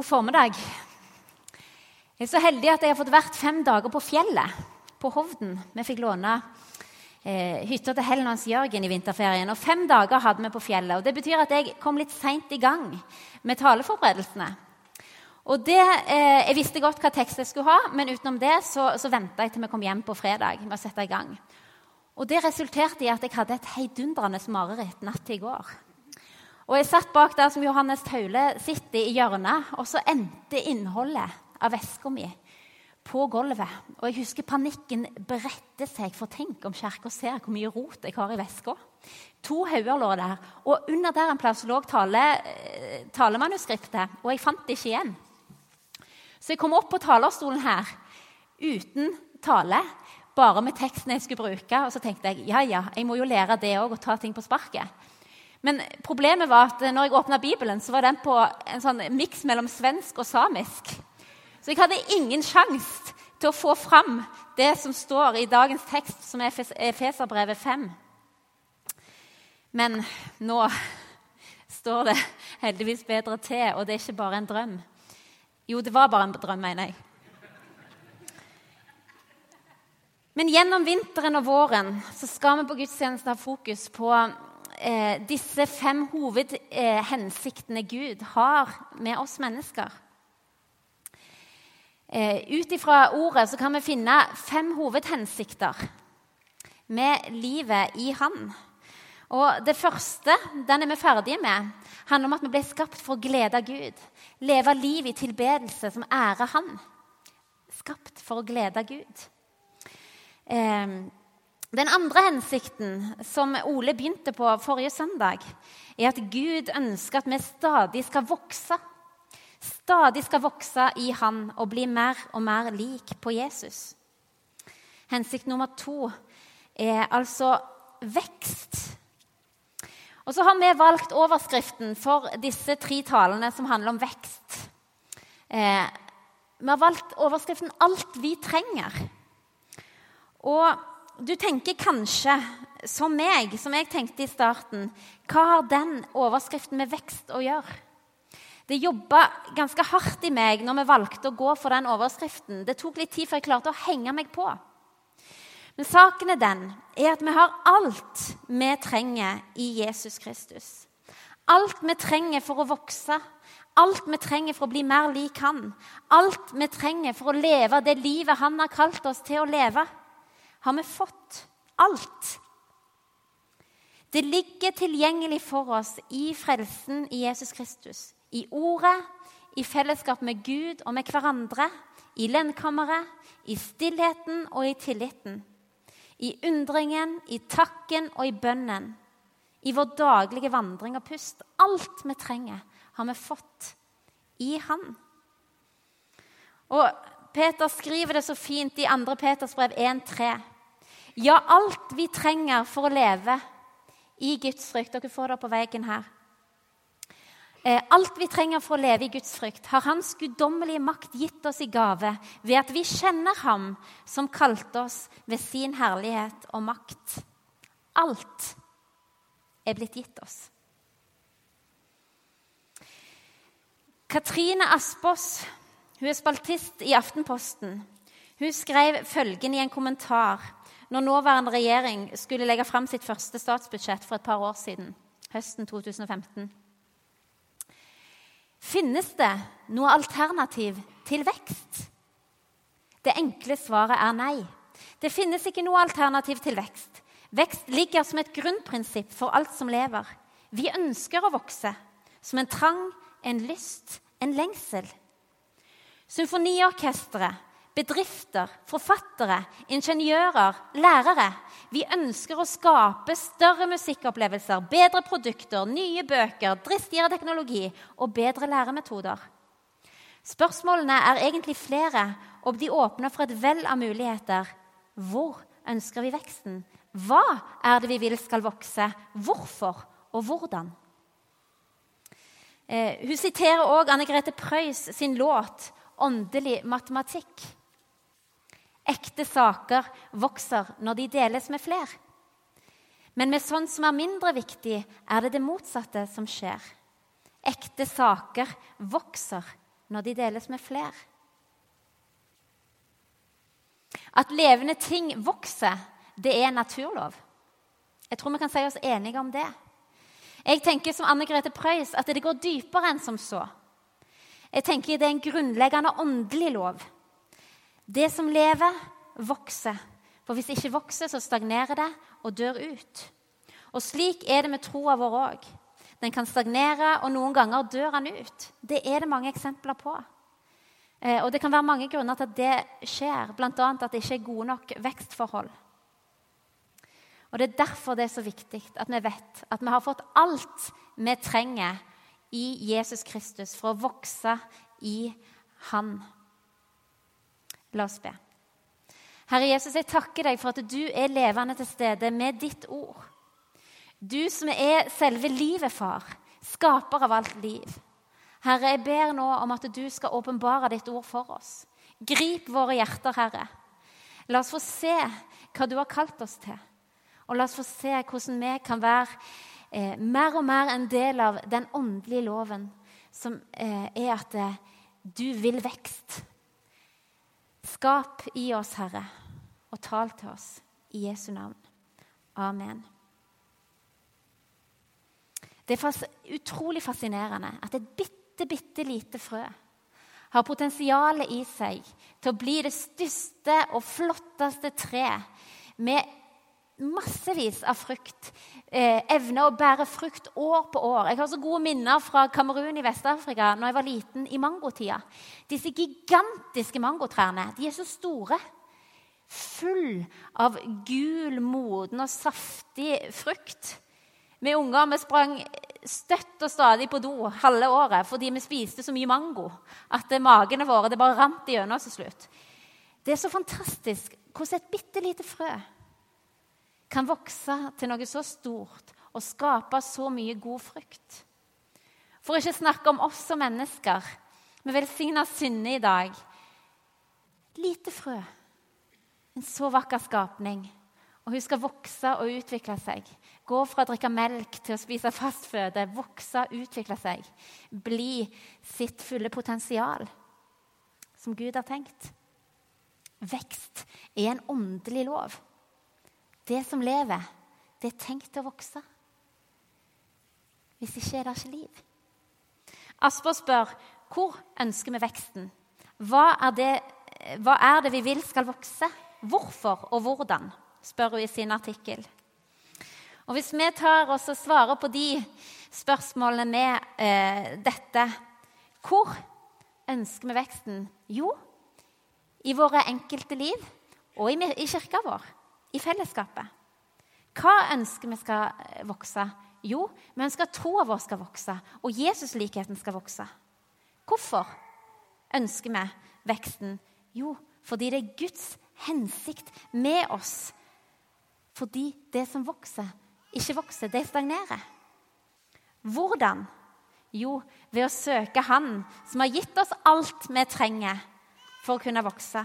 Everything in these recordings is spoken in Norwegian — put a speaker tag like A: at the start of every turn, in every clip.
A: God formiddag. Jeg er så heldig at jeg har fått vært fem dager på fjellet, på Hovden. Vi fikk låne eh, hytta til Helen og Hans Jørgen i vinterferien. og Fem dager hadde vi på fjellet. og Det betyr at jeg kom litt seint i gang med taleforberedelsene. Og det, eh, Jeg visste godt hva tekst jeg skulle ha, men utenom det så, så venta jeg til vi kom hjem på fredag. med å sette i gang. Og Det resulterte i at jeg hadde et heidundrende mareritt natt til i går. Og Jeg satt bak der som Johannes Taule sitter i hjørnet, og så endte innholdet av veska mi på gulvet. Og jeg husker panikken bredte seg, for tenk om kirka ser hvor mye rot jeg har i veska. To hauger lå der, og under der en plass lå tale, eh, talemanuskriptet, og jeg fant det ikke igjen. Så jeg kom opp på talerstolen her uten tale, bare med teksten jeg skulle bruke. Og så tenkte jeg ja, ja, jeg må jo lære det òg, og ta ting på sparket. Men problemet var at når jeg åpna Bibelen, så var den på en sånn miks mellom svensk og samisk. Så jeg hadde ingen sjanse til å få fram det som står i dagens tekst, som er Efeserbrevet 5. Men nå står det heldigvis bedre til, og det er ikke bare en drøm. Jo, det var bare en drøm, mener jeg. Men gjennom vinteren og våren så skal vi på gudstjenesten ha fokus på eh, disse fem hovedhensiktene Gud har med oss mennesker. Eh, Ut ifra ordet så kan vi finne fem hovedhensikter med livet i Han. Og Det første den er vi ferdige med, handler om at vi ble skapt for å glede Gud. Leve liv i tilbedelse som ærer Han. Skapt for å glede Gud. Eh, den andre hensikten, som Ole begynte på forrige søndag, er at Gud ønsker at vi stadig skal vokse. Stadig skal vokse i Han og bli mer og mer lik på Jesus. Hensikt nummer to er altså vekst. Og så har vi valgt overskriften for disse tre talene som handler om vekst. Eh, vi har valgt overskriften 'Alt vi trenger'. Og du tenker kanskje, som meg, som jeg tenkte i starten Hva har den overskriften med vekst å gjøre? Det jobba ganske hardt i meg når vi valgte å gå for den overskriften. Det tok litt tid før jeg klarte å henge meg på. Men saken er den er at vi har alt vi trenger i Jesus Kristus. Alt vi trenger for å vokse, alt vi trenger for å bli mer lik Han. Alt vi trenger for å leve det livet Han har kalt oss til å leve har vi fått alt. Det ligger tilgjengelig for oss i frelsen i Jesus Kristus. I ordet, i fellesskap med Gud og med hverandre, i lønnkammeret, i stillheten og i tilliten. I undringen, i takken og i bønnen. I vår daglige vandring og pust. Alt vi trenger, har vi fått i Han. Og Peter skriver det så fint i 2. Peters brev 1,3. Ja, alt vi trenger for å leve i Guds frykt Dere får det på veggen her. Eh, alt vi trenger for å leve i Guds frykt, har Hans guddommelige makt gitt oss i gave ved at vi kjenner Ham som kalte oss ved sin herlighet og makt. Alt er blitt gitt oss. Katrine Aspås hun er spaltist i Aftenposten. Hun skrev følgende i en kommentar når nåværende regjering skulle legge fram sitt første statsbudsjett for et par år siden, høsten 2015. Finnes det noe alternativ til vekst? Det enkle svaret er nei. Det finnes ikke noe alternativ til vekst. Vekst ligger som et grunnprinsipp for alt som lever. Vi ønsker å vokse, som en trang, en lyst, en lengsel. Symfoniorkesteret, bedrifter, forfattere, ingeniører, lærere Vi ønsker å skape større musikkopplevelser, bedre produkter, nye bøker, dristigere teknologi og bedre læremetoder. Spørsmålene er egentlig flere, og de åpner for et vell av muligheter. Hvor ønsker vi veksten? Hva er det vi vil skal vokse? Hvorfor og hvordan? Eh, hun siterer òg Anne Grete Preus sin låt 'Åndelig matematikk'. Ekte saker vokser når de deles med flere. Men med sånn som er mindre viktig, er det det motsatte som skjer. Ekte saker vokser når de deles med flere. At levende ting vokser, det er en naturlov. Jeg tror vi kan si oss enige om det. Jeg tenker som Anne Grete Preus at det går dypere enn som så. Jeg tenker Det er en grunnleggende åndelig lov. Det som lever, vokser. For hvis det ikke vokser, så stagnerer det og dør ut. Og slik er det med troa vår òg. Den kan stagnere, og noen ganger dør den ut. Det er det mange eksempler på. Eh, og Det kan være mange grunner til at det skjer, bl.a. at det ikke er gode nok vekstforhold. Og Det er derfor det er så viktig at vi vet at vi har fått alt vi trenger i Jesus Kristus for å vokse i Han. La oss be. Herre Jesus, jeg takker deg for at du er levende til stede med ditt ord. Du som er selve livet, far, skaper av alt liv. Herre, jeg ber nå om at du skal åpenbare ditt ord for oss. Grip våre hjerter, Herre. La oss få se hva du har kalt oss til. Og la oss få se hvordan vi kan være eh, mer og mer en del av den åndelige loven, som eh, er at eh, du vil vekst. Skap i oss, Herre, og tal til oss i Jesu navn. Amen. Det er utrolig fascinerende at et bitte, bitte lite frø har potensialet i seg til å bli det største og flotteste treet med massevis av frukt. Eh, evner å bære frukt år på år. Jeg har så gode minner fra Kamerun i Vest-Afrika når jeg var liten, i mangotida. Disse gigantiske mangotrærne de er så store. Full av gul, moden og saftig frukt. Vi unger vi sprang støtt og stadig på do halve året fordi vi spiste så mye mango at magene våre det bare rant igjennom til slutt. Det er så fantastisk hvordan et bitte lite frø kan vokse til noe så stort og skape så mye god frukt. For ikke snakke om oss som mennesker. Vi velsigner Synne i dag. Lite frø. En så vakker skapning. Og hun skal vokse og utvikle seg. Gå fra å drikke melk til å spise fast føde. Vokse, utvikle seg. Bli sitt fulle potensial, som Gud har tenkt. Vekst er en åndelig lov. Det som lever, det er tenkt å vokse. Hvis ikke er det ikke liv. Asper spør hvor ønsker vi veksten. Hva er, det, hva er det vi vil skal vokse? Hvorfor og hvordan? spør hun i sin artikkel. Og Hvis vi tar oss og svarer på de spørsmålene med eh, dette Hvor ønsker vi veksten? Jo, i våre enkelte liv og i, i kirka vår i fellesskapet. Hva ønsker vi skal eh, vokse? Jo, vi ønsker at troa vår skal vokse, og Jesuslikheten skal vokse. Hvorfor ønsker vi veksten? Jo, fordi det er Guds hensikt med oss. Fordi det som vokser, ikke vokser, det stagnerer. Hvordan? Jo, ved å søke Han som har gitt oss alt vi trenger for å kunne vokse.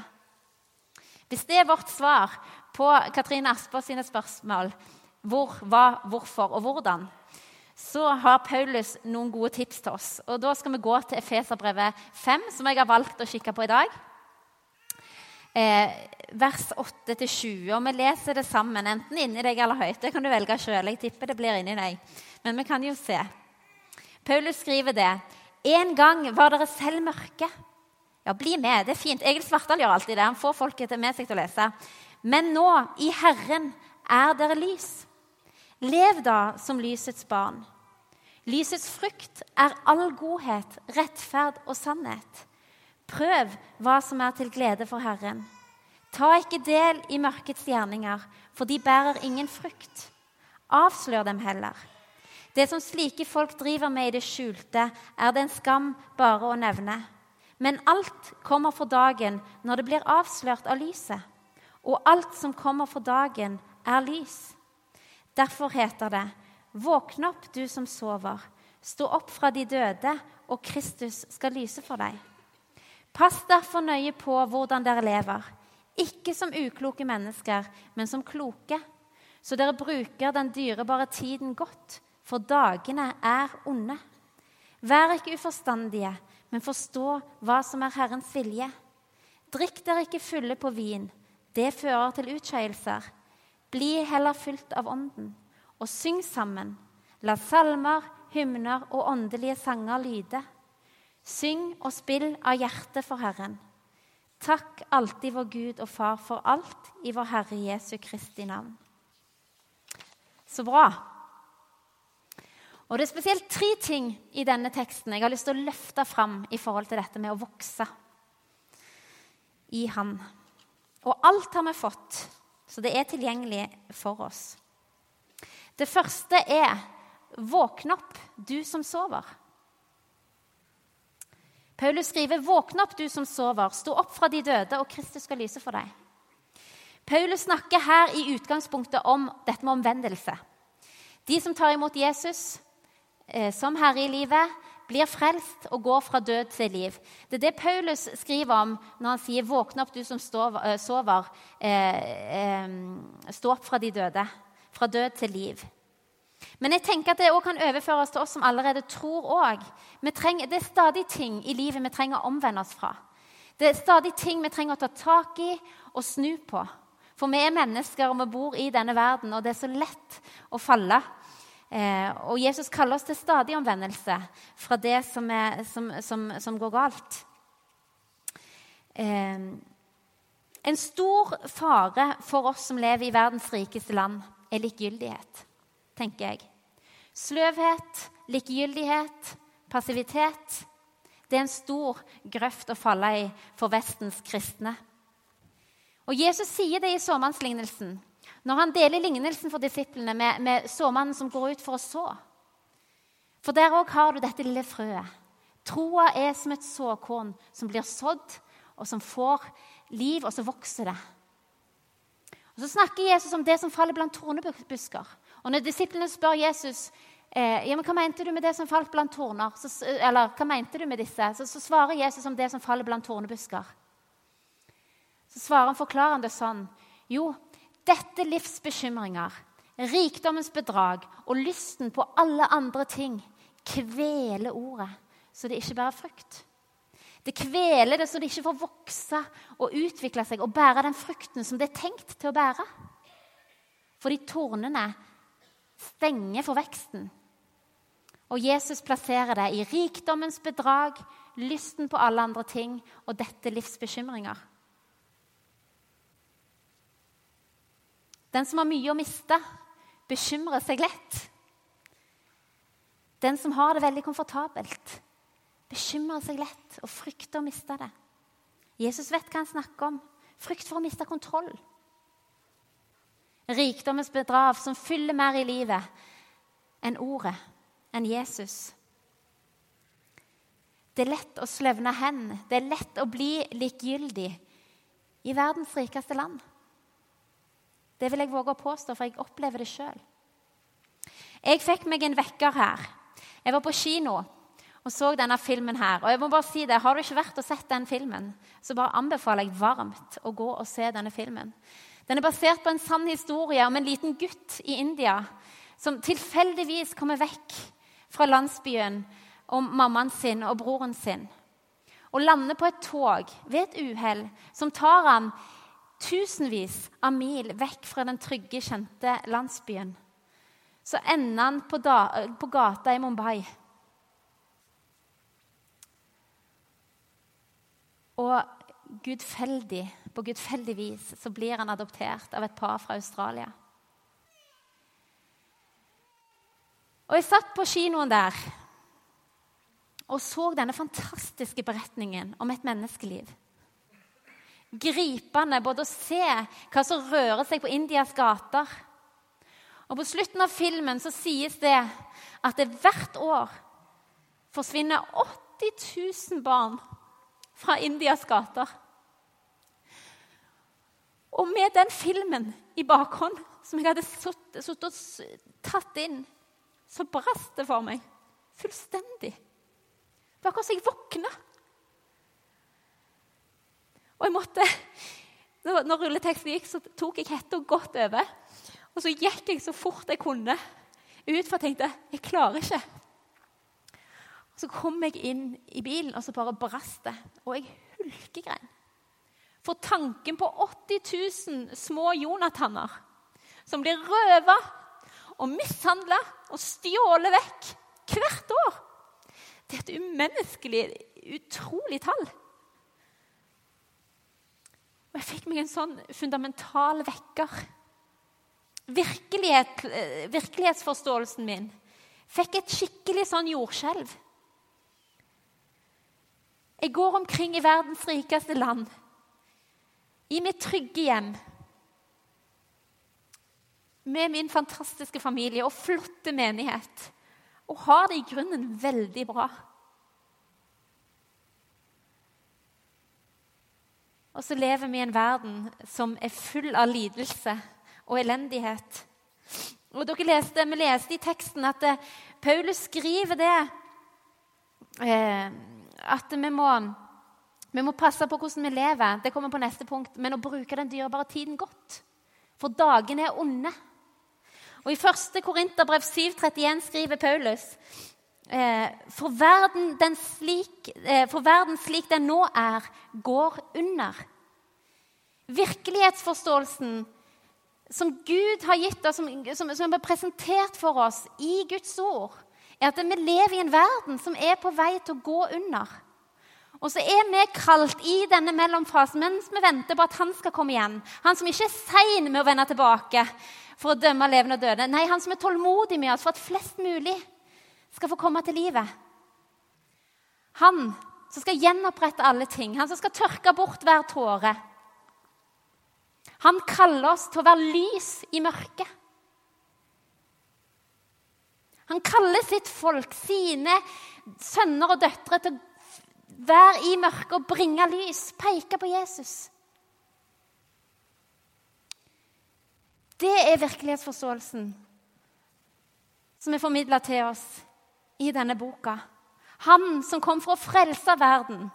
A: Hvis det er vårt svar på Katrine Asper sine spørsmål hvor, hva, hvorfor og hvordan, så har Paulus noen gode tips til oss. Og Da skal vi gå til Efeserbrevet 5, som jeg har valgt å kikke på i dag. Eh, vers 8-20. Og vi leser det sammen, enten inni deg eller høyt. Det kan du velge sjøl. Jeg tipper det blir inni deg. Men vi kan jo se. Paulus skriver det. En gang var dere selv mørke. Ja, bli med. Det er fint. Egil Svartdal gjør alltid det. Han får folket med seg til å lese. Men nå, i Herren, er dere lys. Lev da som lysets barn. Lysets frukt er all godhet, rettferd og sannhet. Prøv hva som er til glede for Herren. Ta ikke del i mørkets gjerninger, for de bærer ingen frukt. Avslør dem heller. Det som slike folk driver med i det skjulte, er det en skam bare å nevne. Men alt kommer for dagen når det blir avslørt av lyset og alt som kommer for dagen, er lys. Derfor heter det, Våkn opp, du som sover. Stå opp fra de døde, og Kristus skal lyse for deg. Pass derfor nøye på hvordan dere lever, ikke som ukloke mennesker, men som kloke, så dere bruker den dyrebare tiden godt, for dagene er onde. Vær ikke uforstandige, men forstå hva som er Herrens vilje. Drikk dere ikke fulle på vin. Det fører til utskeielser. Bli heller fylt av Ånden, og syng sammen. La salmer, hymner og åndelige sanger lyde. Syng og spill av hjertet for Herren. Takk alltid vår Gud og Far for alt i vår Herre Jesu Kristi navn. Så bra. Og Det er spesielt tre ting i denne teksten jeg har lyst til å løfte fram i forhold til dette med å vokse i Han. Og alt har vi fått, så det er tilgjengelig for oss. Det første er våkn opp, du som sover. Paulus skriver, 'Våkn opp, du som sover. Stå opp fra de døde, og Kristus skal lyse for deg.' Paulus snakker her i utgangspunktet om dette med omvendelse. De som tar imot Jesus eh, som herre i livet, blir frelst og går fra død til liv. Det er det Paulus skriver om når han sier 'våkne opp, du som eh, sover. Eh, eh, stå opp fra de døde. Fra død til liv.' Men jeg tenker at det også kan overføres til oss som allerede tror òg. Det er stadig ting i livet vi trenger å omvende oss fra. Det er stadig ting vi trenger å ta tak i og snu på. For vi er mennesker, og vi bor i denne verden, og det er så lett å falle. Eh, og Jesus kaller oss til stadig omvendelse fra det som, er, som, som, som går galt. Eh, en stor fare for oss som lever i verdens rikeste land, er likegyldighet tenker jeg. Sløvhet, likegyldighet, passivitet. Det er en stor grøft å falle i for Vestens kristne. Og Jesus sier det i såmannslignelsen, når han deler lignelsen for disiplene med, med såmannen som går ut for å så. For der òg har du dette lille frøet. Troa er som et såkorn som blir sådd, og som får liv, og så vokser det. Og Så snakker Jesus om det som faller blant tornebusker. Og når disiplene spør Jesus eh, ja, men hva mente du med det som falt blant torner, så, eller hva mente du med disse, så, så, svarer Jesus om det som faller blant tornebusker. Så svarer han forklarende sånn Jo, dette livs bekymringer, rikdommens bedrag og lysten på alle andre ting kveler ordet, så det ikke bærer frukt. Det kveler det så det ikke får vokse og utvikle seg og bære den frukten som det er tenkt til å bære. Fordi tornene stenger for veksten. Og Jesus plasserer det i rikdommens bedrag, lysten på alle andre ting og dette livs bekymringer. Den som har mye å miste, bekymrer seg lett. Den som har det veldig komfortabelt, bekymrer seg lett og frykter å miste det. Jesus vet hva han snakker om. Frykt for å miste kontroll. Rikdommens bedrag som fyller mer i livet enn ordet, enn Jesus. Det er lett å sløvne hen. Det er lett å bli likegyldig i verdens rikeste land. Det vil jeg våge å påstå, for jeg opplever det sjøl. Jeg fikk meg en vekker her. Jeg var på kino og så denne filmen her. Og jeg må bare si det, Har du ikke vært og sett den filmen, så bare anbefaler jeg varmt å gå og se denne filmen. Den er basert på en sann historie om en liten gutt i India som tilfeldigvis kommer vekk fra landsbyen om mammaen sin og broren sin og lander på et tog ved et uhell som tar han tusenvis av mil vekk fra den trygge, kjente landsbyen. Så ender han på, da, på gata i Mumbai. Og gudfeldig, på gudfeldig vis så blir han adoptert av et par fra Australia. Og Jeg satt på kinoen der og så denne fantastiske beretningen om et menneskeliv. Gripende både å se hva som rører seg på Indias gater. Og På slutten av filmen så sies det at det hvert år forsvinner 80 000 barn fra Indias gater. Og med den filmen i bakhånd, som jeg hadde sittet og tatt inn, så brast det for meg fullstendig. Det var akkurat som jeg våkna. Og jeg måtte, Når rulleteksten gikk, så tok jeg hetta godt over. Og så gikk jeg så fort jeg kunne ut, for jeg tenkte jeg klarer ikke. Så kom jeg inn i bilen, og så bare brast det. Og jeg hulkegrein. For tanken på 80 000 små Jonathaner som blir røva og mishandla og stjålet vekk hvert år Det er et umenneskelig, utrolig tall. Og jeg fikk meg en sånn fundamental vekker. Virkelighet, eh, virkelighetsforståelsen min fikk et skikkelig sånn jordskjelv. Jeg går omkring i verdens rikeste land, i mitt trygge hjem, med min fantastiske familie og flotte menighet, og har det i grunnen veldig bra. Og så lever vi i en verden som er full av lidelse og elendighet. Og dere leste, Vi leste i teksten at det, Paulus skriver det eh, At vi må, vi må passe på hvordan vi lever. Det kommer på neste punkt. Men å bruke den dyrebare tiden godt. For dagene er onde. Og I 1. Korinterbrev 7,31 skriver Paulus eh, for, verden, slik, eh, for verden slik den nå er, går under. Virkelighetsforståelsen som Gud har gitt oss, som, som, som er presentert for oss i Guds ord, er at vi lever i en verden som er på vei til å gå under. Og så er vi kalt i denne mellomfasen mens vi venter på at han skal komme igjen. Han som ikke er sein med å vende tilbake for å dømme levende og døde. Nei, han som er tålmodig med oss for at flest mulig skal få komme til livet. Han som skal gjenopprette alle ting. Han som skal tørke bort hver tåre. Han kaller oss til å være lys i mørket. Han kaller sitt folk, sine sønner og døtre, til å være i mørket og bringe lys, peke på Jesus. Det er virkelighetsforståelsen som er formidla til oss i denne boka. Han som kom for å frelse verden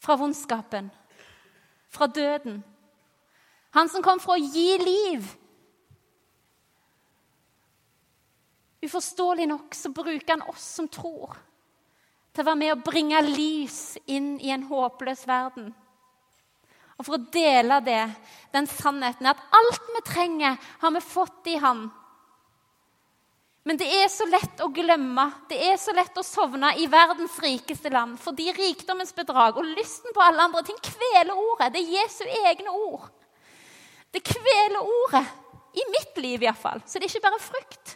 A: fra vondskapen, fra døden han som kom for å gi liv. Uforståelig nok så bruker han oss som tror, til å være med å bringe lys inn i en håpløs verden. Og for å dele det, den sannheten at alt vi trenger, har vi fått i Han. Men det er så lett å glemme, det er så lett å sovne i verdens rikeste land fordi rikdommens bedrag og lysten på alle andre ting kveler ordet. Det er Jesu egne ord. Det kveler ordet. I mitt liv iallfall. Så det er ikke bare frykt.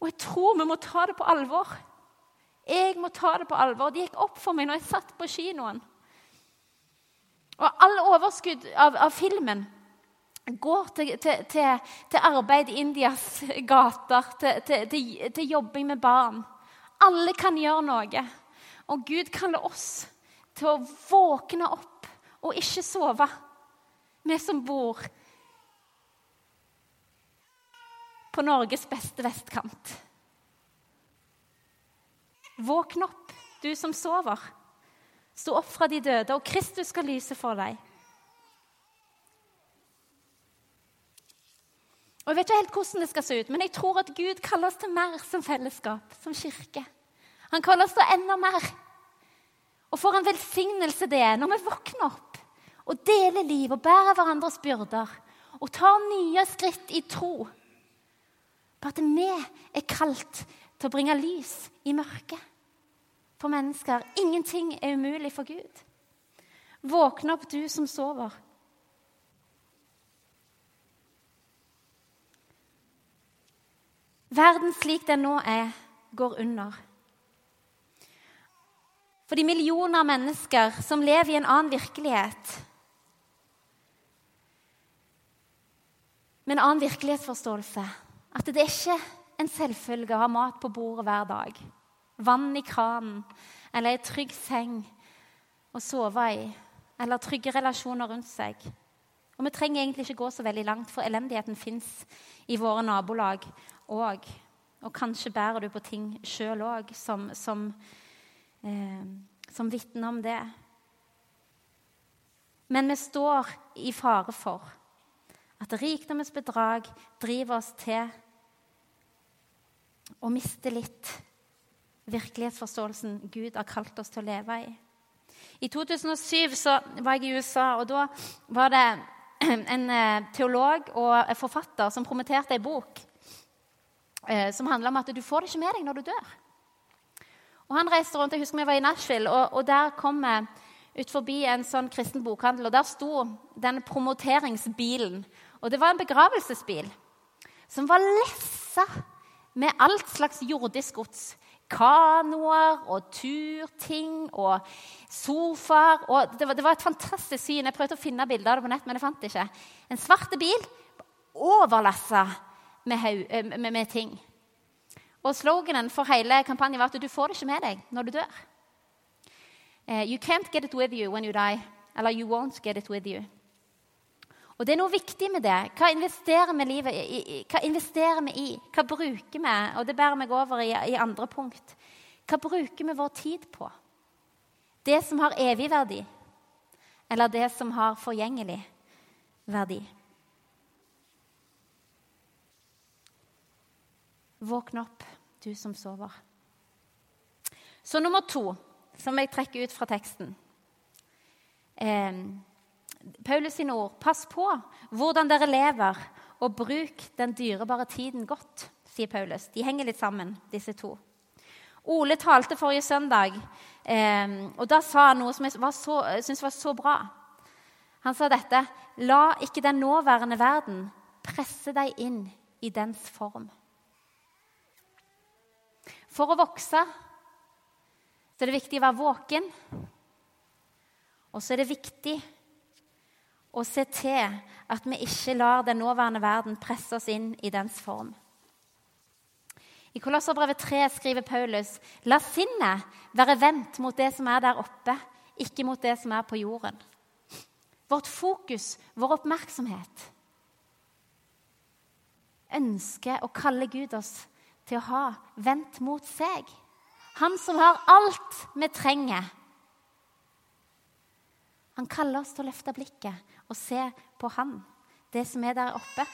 A: Og jeg tror vi må ta det på alvor. Jeg må ta det på alvor. Det gikk opp for meg når jeg satt på kinoen. Og all overskudd av, av filmen går til, til, til, til, arbeid i Indias gater, til, jobbing med barn. Alle kan gjøre noe. Og Gud kaller oss til å våkne opp og ikke sove, vi som bor på Norges beste vestkant. Våkn opp, du som sover. Stå opp fra de døde, og Kristus skal lyse for deg. Og Jeg vet ikke helt hvordan det skal se ut, men jeg tror at Gud kaller oss til mer som fellesskap, som kirke. Han kaller oss til enda mer. Og for en velsignelse det er når vi våkner opp og deler liv og bærer hverandres byrder og tar nye skritt i tro på at vi er kalt til å bringe lys i mørket for mennesker. Ingenting er umulig for Gud. Våkne opp, du som sover. Verden slik den nå er, går under. For de millioner av mennesker som lever i en annen virkelighet, med en annen virkelighetsforståelse. At det er ikke en selvfølge å ha mat på bordet hver dag. Vann i kranen eller ei trygg seng å sove i. Eller trygge relasjoner rundt seg. Og vi trenger egentlig ikke gå så veldig langt, for elendigheten fins i våre nabolag òg. Og kanskje bærer du på ting sjøl òg som, som, eh, som vitner om det. Men vi står i fare for at rikdommens bedrag driver oss til å miste litt virkelighetsforståelsen Gud har kalt oss til å leve i. I 2007 så var jeg i USA, og da var det en eh, teolog og forfatter som promoterte ei bok eh, som handler om at du får det ikke med deg når du dør. Og Han reiste rundt, jeg husker vi var i Nashville, og, og der kom vi ut forbi en sånn kristen bokhandel. og Der sto den promoteringsbilen. Og det var en begravelsesbil som var lessa med alt slags jordisk gods. Kanoer og turting og sofaer. Og det, var, det var et fantastisk syn. Jeg prøvde å finne bilder av det på nett, men jeg fant det ikke. En svart bil overlassa med, eh, med, med, ting. Og sloganen for hele kampanjen var at du får det ikke med deg når du dør. Uh, you can't get it with you when you die. Eller you won't get it with you. Og det er noe viktig med det. Hva investerer vi, livet i? Hva investerer vi i? Hva bruker vi? Og det bærer meg over i, i andre punkt. Hva bruker vi vår tid på? Det som har evig verdi, eller det som har forgjengelig verdi? Våkn opp, du som sover. Så nummer to, som jeg trekker ut fra teksten. Eh, Paulus sine ord. Pass på hvordan dere lever, og bruk den dyrebare tiden godt, sier Paulus. De henger litt sammen, disse to. Ole talte forrige søndag, eh, og da sa han noe som jeg syntes var så bra. Han sa dette.: La ikke den nåværende verden presse deg inn i dens form. For å vokse så er det viktig å være våken. Og så er det viktig å se til at vi ikke lar den nåværende verden presse oss inn i dens form. I Kolosserbrevet 3 skriver Paulus.: La sinnet være vendt mot det som er der oppe, ikke mot det som er på jorden. Vårt fokus, vår oppmerksomhet, ønsker å kalle Gud oss til å ha vendt mot seg. Han som har alt vi trenger. Han kaller oss til å løfte blikket og se på Han, det som er der oppe.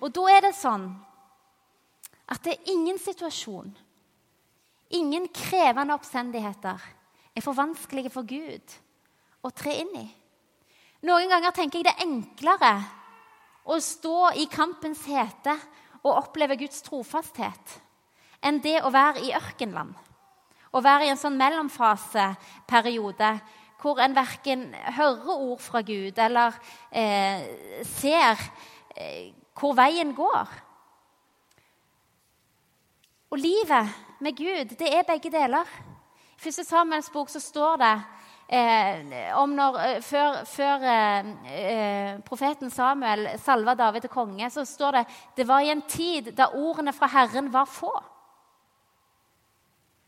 A: Og da er det sånn at det er ingen situasjon, ingen krevende oppstendigheter, er for vanskelige for Gud å tre inn i. Noen ganger tenker jeg det er enklere å stå i kampens hete og oppleve Guds trofasthet enn det å være i ørkenland. Å være i en sånn mellomfaseperiode hvor en verken hører ord fra Gud eller eh, ser eh, hvor veien går. Og livet med Gud, det er begge deler. I 1. Samuels bok så står det om når, eh, Før, før eh, eh, profeten Samuel salva David til konge, så står det det var i en tid da ordene fra Herren var få.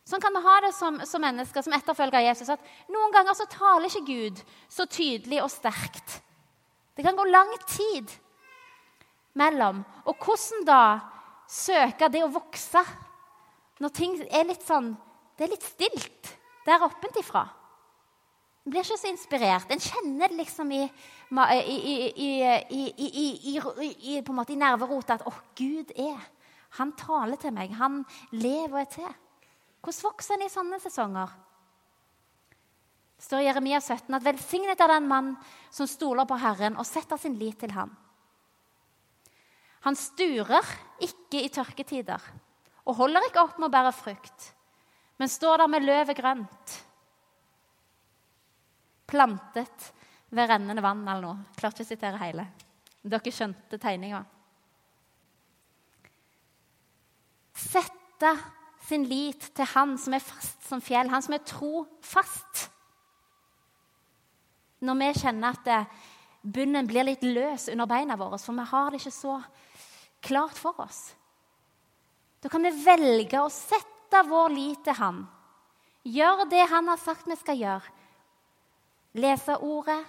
A: Sånn kan vi ha det som, som mennesker, som etterfølger av Jesus. at Noen ganger så taler ikke Gud så tydelig og sterkt. Det kan gå lang tid mellom. Og hvordan da søke det å vokse når ting er litt sånn Det er litt stilt der oppentifra. En blir ikke så inspirert. En kjenner det liksom i, i, i, i nerverota at 'Å, Gud er Han taler til meg. Han lever og er til'. Hvordan vokser en i sånne sesonger? Det står i Jeremia 17 at 'velsignet er den mann som stoler på Herren og setter sin lit til ham'. Han sturer ikke i tørketider og holder ikke opp med å bære frukt, men står der med løvet grønt, plantet ved rennende vann eller noe. Klarte ikke å sitere hele. Dere skjønte tegninga. Sette sin lit til Han som er fast som fjell, Han som er trofast. Når vi kjenner at eh, bunnen blir litt løs under beina våre, for vi har det ikke så klart for oss. Da kan vi velge å sette vår lit til Han. Gjøre det Han har sagt vi skal gjøre. Lese Ordet,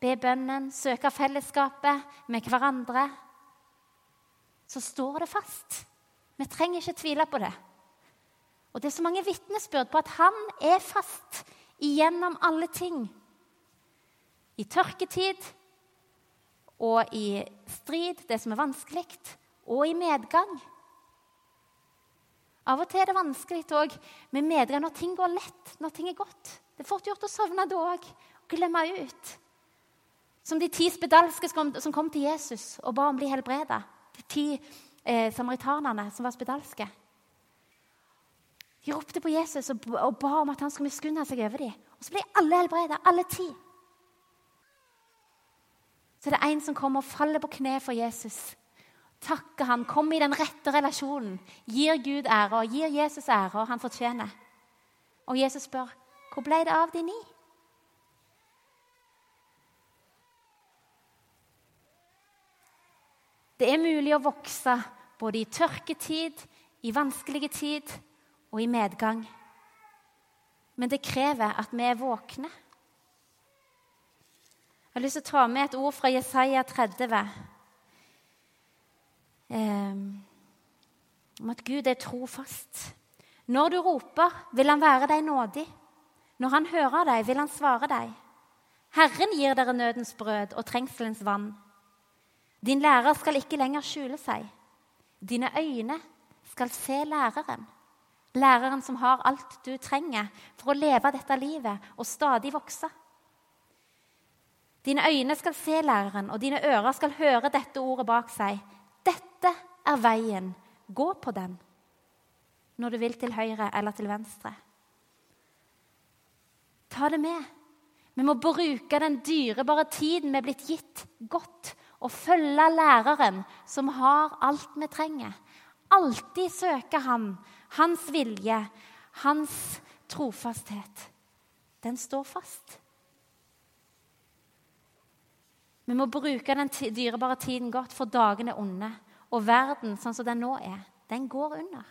A: be bønnen, søke fellesskapet med hverandre. Så står det fast. Vi trenger ikke tvile på det. Og det er så mange vitnesbyrd på at han er fast igjennom alle ting. I tørketid og i strid, det som er vanskelig, og i medgang. Av og til er det vanskelig òg med medgang når ting går lett, når ting er godt. Det er fort gjort å sovne da òg, og glemme ut. Som de ti spedalske som kom til Jesus og ba om å bli helbreda. De ti eh, samaritanerne som var spedalske. De ropte på Jesus og, ba om at han skulle miskunne seg over dem. Og så ble alle helbreda, alle ti. Så det er en som kommer og faller på kne for Jesus takker han, kommer i den rette relasjonen, gir Gud ære og gir Jesus ære og han fortjener. Og Jesus spør, 'Hvor ble det av de ni?' Det er mulig å vokse både i tørketid, i vanskelige tid og i medgang. Men det krever at vi er våkne. Jeg har lyst til å ta med et ord fra Jesaja 30 eh, om at Gud er trofast. Når du roper, vil han være deg nådig. Når han hører deg, vil han svare deg. Herren gir dere nødens brød og trengselens vann. Din lærer skal ikke lenger skjule seg. Dine øyne skal se læreren. Læreren som har alt du trenger for å leve dette livet og stadig vokse. Dine øyne skal se læreren, og dine ører skal høre dette ordet bak seg. Dette er veien. Gå på den når du vil til høyre eller til venstre. Ta det med. Vi må bruke den dyrebare tiden vi er blitt gitt, godt og følge læreren som har alt vi trenger. Alltid søke han, hans vilje, hans trofasthet. Den står fast. Vi må bruke den dyrebare tiden godt, for dagene er onde. Og verden sånn som den nå er, den går under.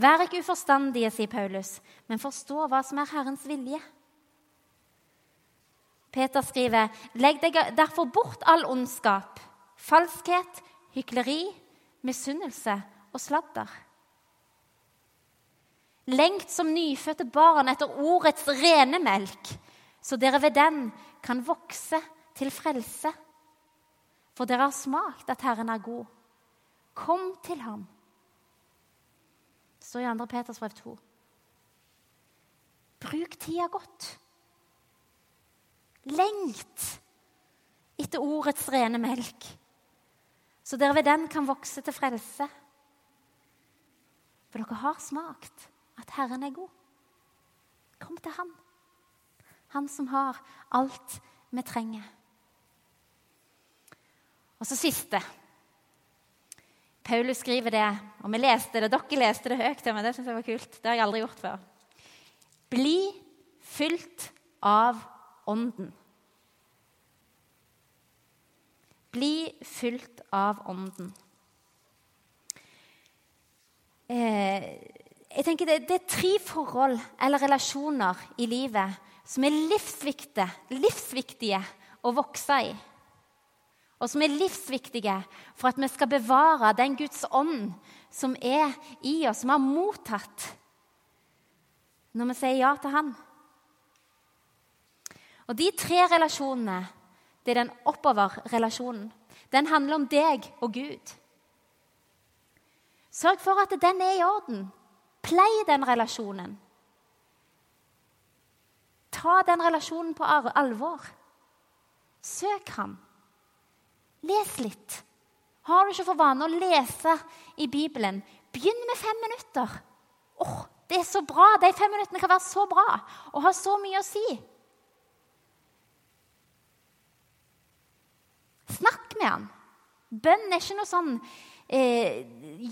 A: Vær ikke uforstandige, sier Paulus, men forstå hva som er Herrens vilje. Peter skriver, legg deg derfor bort all ondskap, falskhet, hykleri, misunnelse og sladder. Lengt som nyfødte barn etter ordets rene melk, så dere ved den kan vokse til frelse. For dere har smakt at Herren er god. Kom til ham. Det står i 2. Peters brev 2. Bruk tida godt. Lengt etter ordets rene melk, så dere ved den kan vokse til frelse. For dere har smakt at Herren er god. Kom til Han. Han som har alt vi trenger. Og så siste. Paulus skriver det, og vi leste det, dere leste det høyt. men det synes jeg var kult. Det har jeg aldri gjort før. Bli fylt av Ånden. Bli fylt av Ånden. Eh, jeg tenker det, det, er tre forhold eller relasjoner i livet som er livsviktige, livsviktige å vokse i og som er livsviktige for at vi skal bevare den Guds ånd som er i oss, som vi har mottatt når vi sier ja til Han. Og De tre relasjonene det er den oppover-relasjonen. Den handler om deg og Gud. Sørg for at den er i orden. Plei den relasjonen. Ta den relasjonen på alvor. Søk ham. Les litt. Har du ikke for vane å lese i Bibelen, begynn med fem minutter. Oh, det er så bra! De fem minuttene kan være så bra og ha så mye å si. Snakk med han. Bønn er ikke noe sånn eh,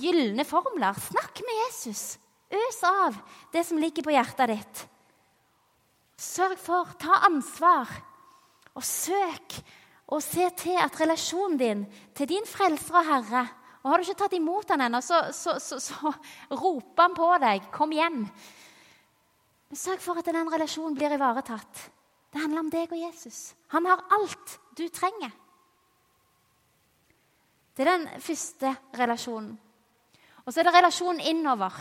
A: gylne formler. Snakk med Jesus. Øs av det som ligger på hjertet ditt. Sørg for, ta ansvar, og søk og se til at relasjonen din til din frelser og Herre og Har du ikke tatt imot han ennå, så, så, så, så, roper han på deg. Kom igjen. Men sørg for at den relasjonen blir ivaretatt. Det handler om deg og Jesus. Han har alt du trenger. Det er den første relasjonen. Og så er det relasjonen innover.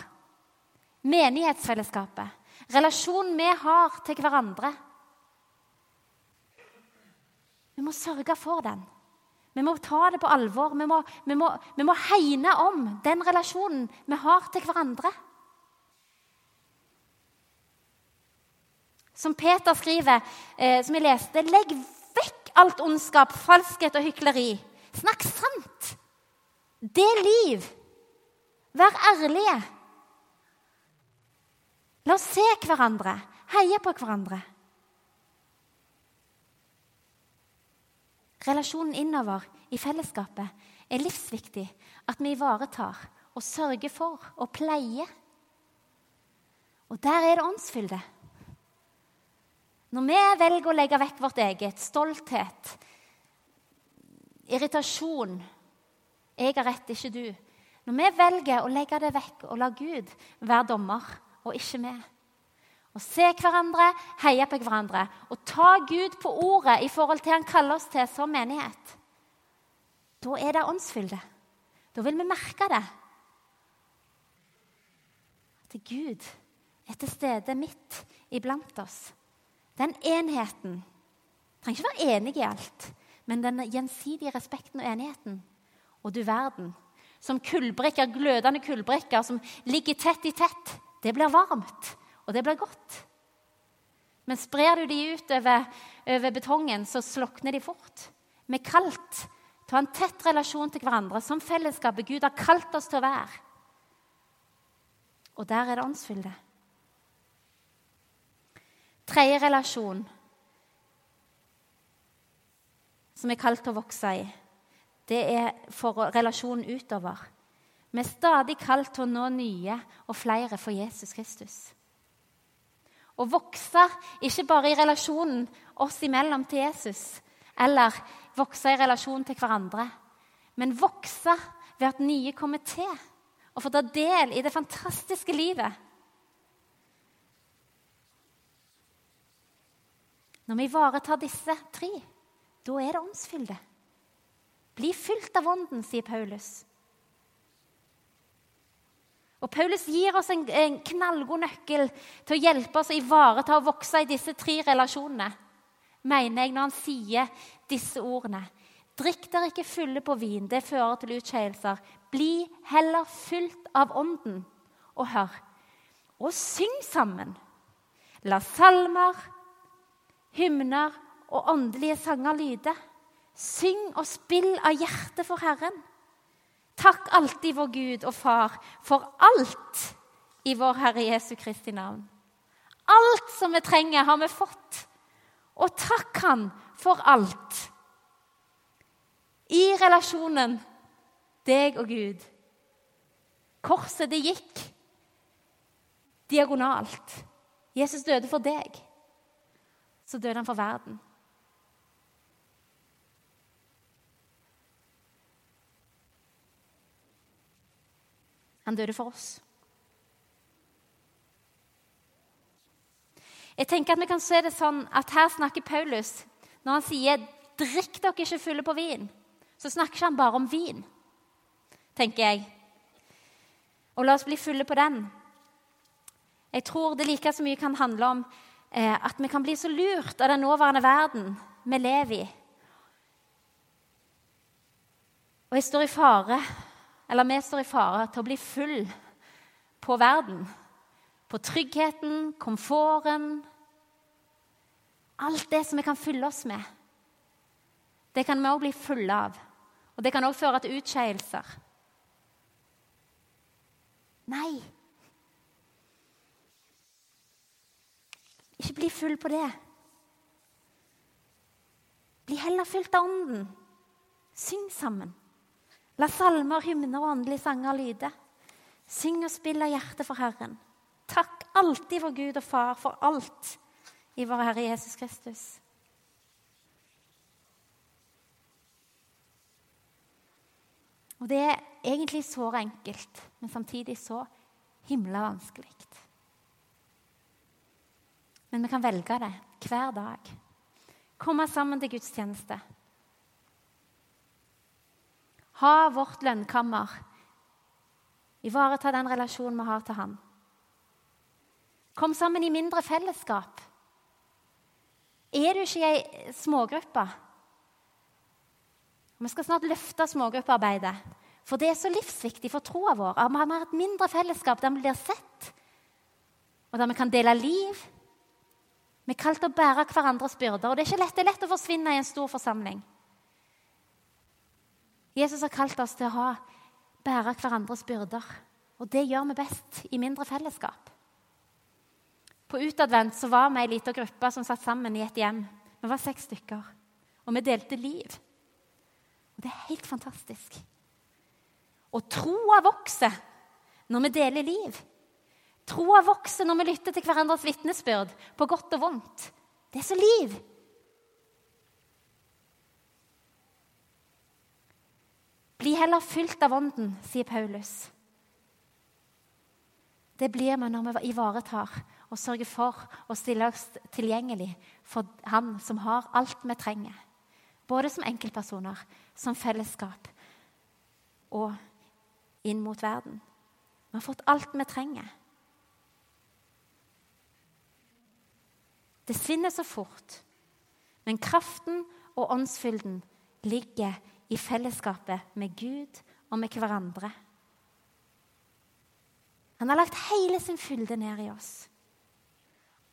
A: Menighetsfellesskapet. Relasjonen vi har til hverandre. Vi må sørge for den. Vi må ta det på alvor. Vi må, vi må, vi må hegne om den relasjonen vi har til hverandre. Som Peter skriver, eh, som jeg leste, legg vekk alt ondskap, falskhet og hykleri. Snakk sant. Det er liv. Vær ærlige. La oss se hverandre, heie på hverandre. Relasjonen innover i fellesskapet er livsviktig. At vi ivaretar og sørger for og pleier. Og der er det åndsfylde. Når vi velger å legge vekk vårt eget, stolthet, irritasjon 'Jeg har rett, ikke du.' Når vi velger å legge det vekk og la Gud være dommer, og ikke vi Å se hverandre, heie på hverandre og ta Gud på ordet i forhold til han kaller oss til som menighet, da er det åndsfylde. Da vil vi merke det. At Gud er til stede midt iblant oss. Den enheten trenger ikke være enig i alt, men den gjensidige respekten og enigheten. Og du verden, som kullbrikker, glødende kullbrikker som ligger tett i tett, det blir varmt, og det blir godt. Men sprer du de ut over, over betongen, så slokner de fort. Vi til å ha en tett relasjon til hverandre som fellesskapet Gud har kalt oss til å være. Og der er det åndsfylde. Tredje relasjon som er kalt å vokse i, det er for relasjonen utover. Vi er stadig kalt til å nå nye og flere for Jesus Kristus. Å vokse ikke bare i relasjonen oss imellom til Jesus, eller vokse i relasjon til hverandre, men vokse ved at nye kommer til og får ta del i det fantastiske livet. Når vi ivaretar disse tre, da er det åndsfylde. Bli fylt av Ånden, sier Paulus. Og Paulus gir oss en, en knallgod nøkkel til å hjelpe oss å ivareta og vokse i disse tre relasjonene, mener jeg når han sier disse ordene. Drikk dere ikke fulle på vin, det fører til utskeielser. Bli heller fylt av Ånden. Og hør og syng sammen. La salmer, hymner og åndelige sanger lyde. Syng og spill av hjertet for Herren. Takk alltid vår Gud og Far for alt i vår Herre Jesu Kristi navn. Alt som vi trenger, har vi fått. Og takk Han for alt. I relasjonen deg og Gud. Korset, det gikk diagonalt. Jesus døde for deg. Så døde han for verden. Han døde for oss. Jeg tenker at vi kan se det sånn at Her snakker Paulus når han sier 'drikk dere ikke fulle på vin'. Så snakker ikke han bare om vin, tenker jeg. Og la oss bli fulle på den. Jeg tror det like så mye kan handle om eh, at vi kan bli så lurt av den nåværende verden vi lever i. Og jeg står i fare eller vi står i fare til å bli full på verden. På tryggheten, komforten Alt det som vi kan fylle oss med. Det kan vi òg bli fulle av. Og det kan òg føre til utskeielser. Nei. Ikke bli full på det. Bli heller fylt av Ånden. Syng sammen. La salmer, hymner og åndelige sanger lyde. Syng og spill av hjertet for Herren. Takk alltid for Gud og Far for alt i vår Herre Jesus Kristus. Og Det er egentlig så enkelt, men samtidig så himla vanskelig. Men vi kan velge det hver dag. Komme sammen til gudstjeneste ha vårt lønnkammer. Ivareta den relasjonen vi har til Han. Kom sammen i mindre fellesskap. Er du ikke i ei smågruppe, Vi skal snart løfte smågruppearbeidet. For det er så livsviktig for troa vår. Vi har et mindre fellesskap der vi blir sett, og der vi kan dele liv. Vi er kalt å bære hverandres byrder, og det er ikke lett, det er lett å forsvinne i en stor forsamling. Jesus har kalt oss til å bære hverandres byrder, og det gjør vi best i mindre fellesskap. På utadvendt var vi ei lita gruppe som satt sammen i et hjem. Vi var seks stykker, og vi delte liv. Og det er helt fantastisk. Og troa vokser når vi deler liv. Troa vokser når vi lytter til hverandres vitnesbyrd, på godt og vondt. Det er så liv. Heller fylt av Ånden, sier Paulus. Det blir vi når vi ivaretar og sørger for å stille oss tilgjengelig for Han som har alt vi trenger. Både som enkeltpersoner, som fellesskap og inn mot verden. Vi har fått alt vi trenger. Det svinner så fort, men kraften og åndsfylden ligger i fellesskapet med Gud og med hverandre. Han har lagt hele sin fylde ned i oss.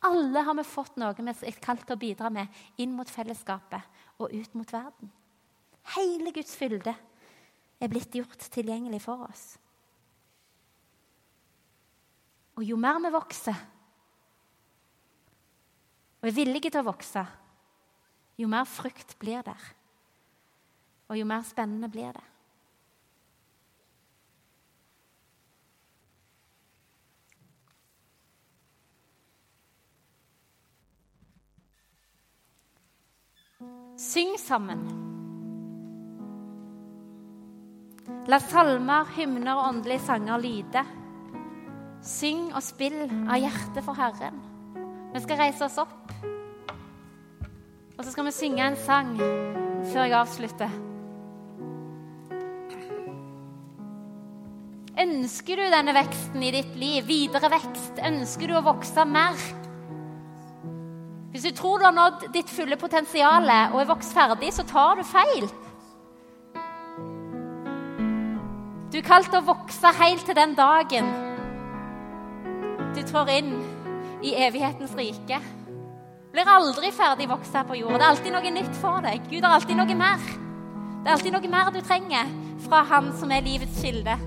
A: Alle har vi fått noe vi er kalt til å bidra med inn mot fellesskapet og ut mot verden. Hele Guds fylde er blitt gjort tilgjengelig for oss. Og jo mer vi vokser og er villige til å vokse, jo mer frukt blir der. Og jo mer spennende blir det. Syng sammen. La salmer, hymner og åndelige sanger lyde. Syng og spill av hjertet for Herren. Vi skal reise oss opp, og så skal vi synge en sang før jeg avslutter. Ønsker du denne veksten i ditt liv? Videre vekst? Ønsker du å vokse mer? Hvis du tror du har nådd ditt fulle potensial og er vokst ferdig, så tar du feil. Du er kalt til å vokse helt til den dagen du trår inn i evighetens rike. Du blir aldri ferdig vokst her på jorda. Det er alltid noe nytt for deg. Gud har alltid noe mer. Det er alltid noe mer du trenger fra Han som er livets kilde.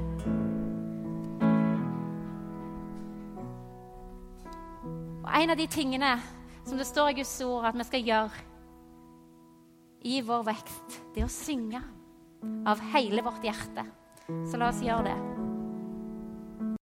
A: En av de tingene som det står i Guds ord at vi skal gjøre i vår vekst, det er å synge av hele vårt hjerte. Så la oss gjøre det.